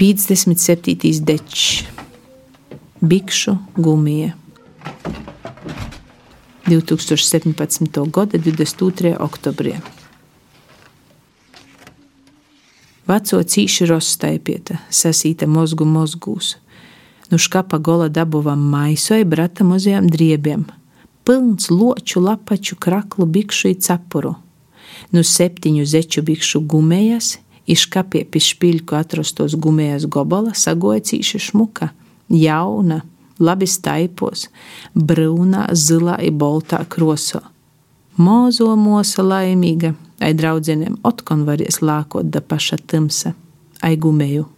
57. dečs, Bikšu gumija. 2017. gada 22. oktobrī. Veco cīši rozstaipieta, sasīta mozgu mozgūs. Nu škapa gola dabuvam maisoi brata mozajām driebiem, pilns loču lapaču kraklu bikšu i capuru. Nu septiņu zeču bikšu gumējas, Iškapie pie špiļku atrastos gumējas gobala sagoja cīši šmuka, jauna, labi staipos, brūnā, zilā i boltā kroso. Mozo mosa laimīga, ai draudzeniem otkon varies lākot da paša timsa, ai gumēju.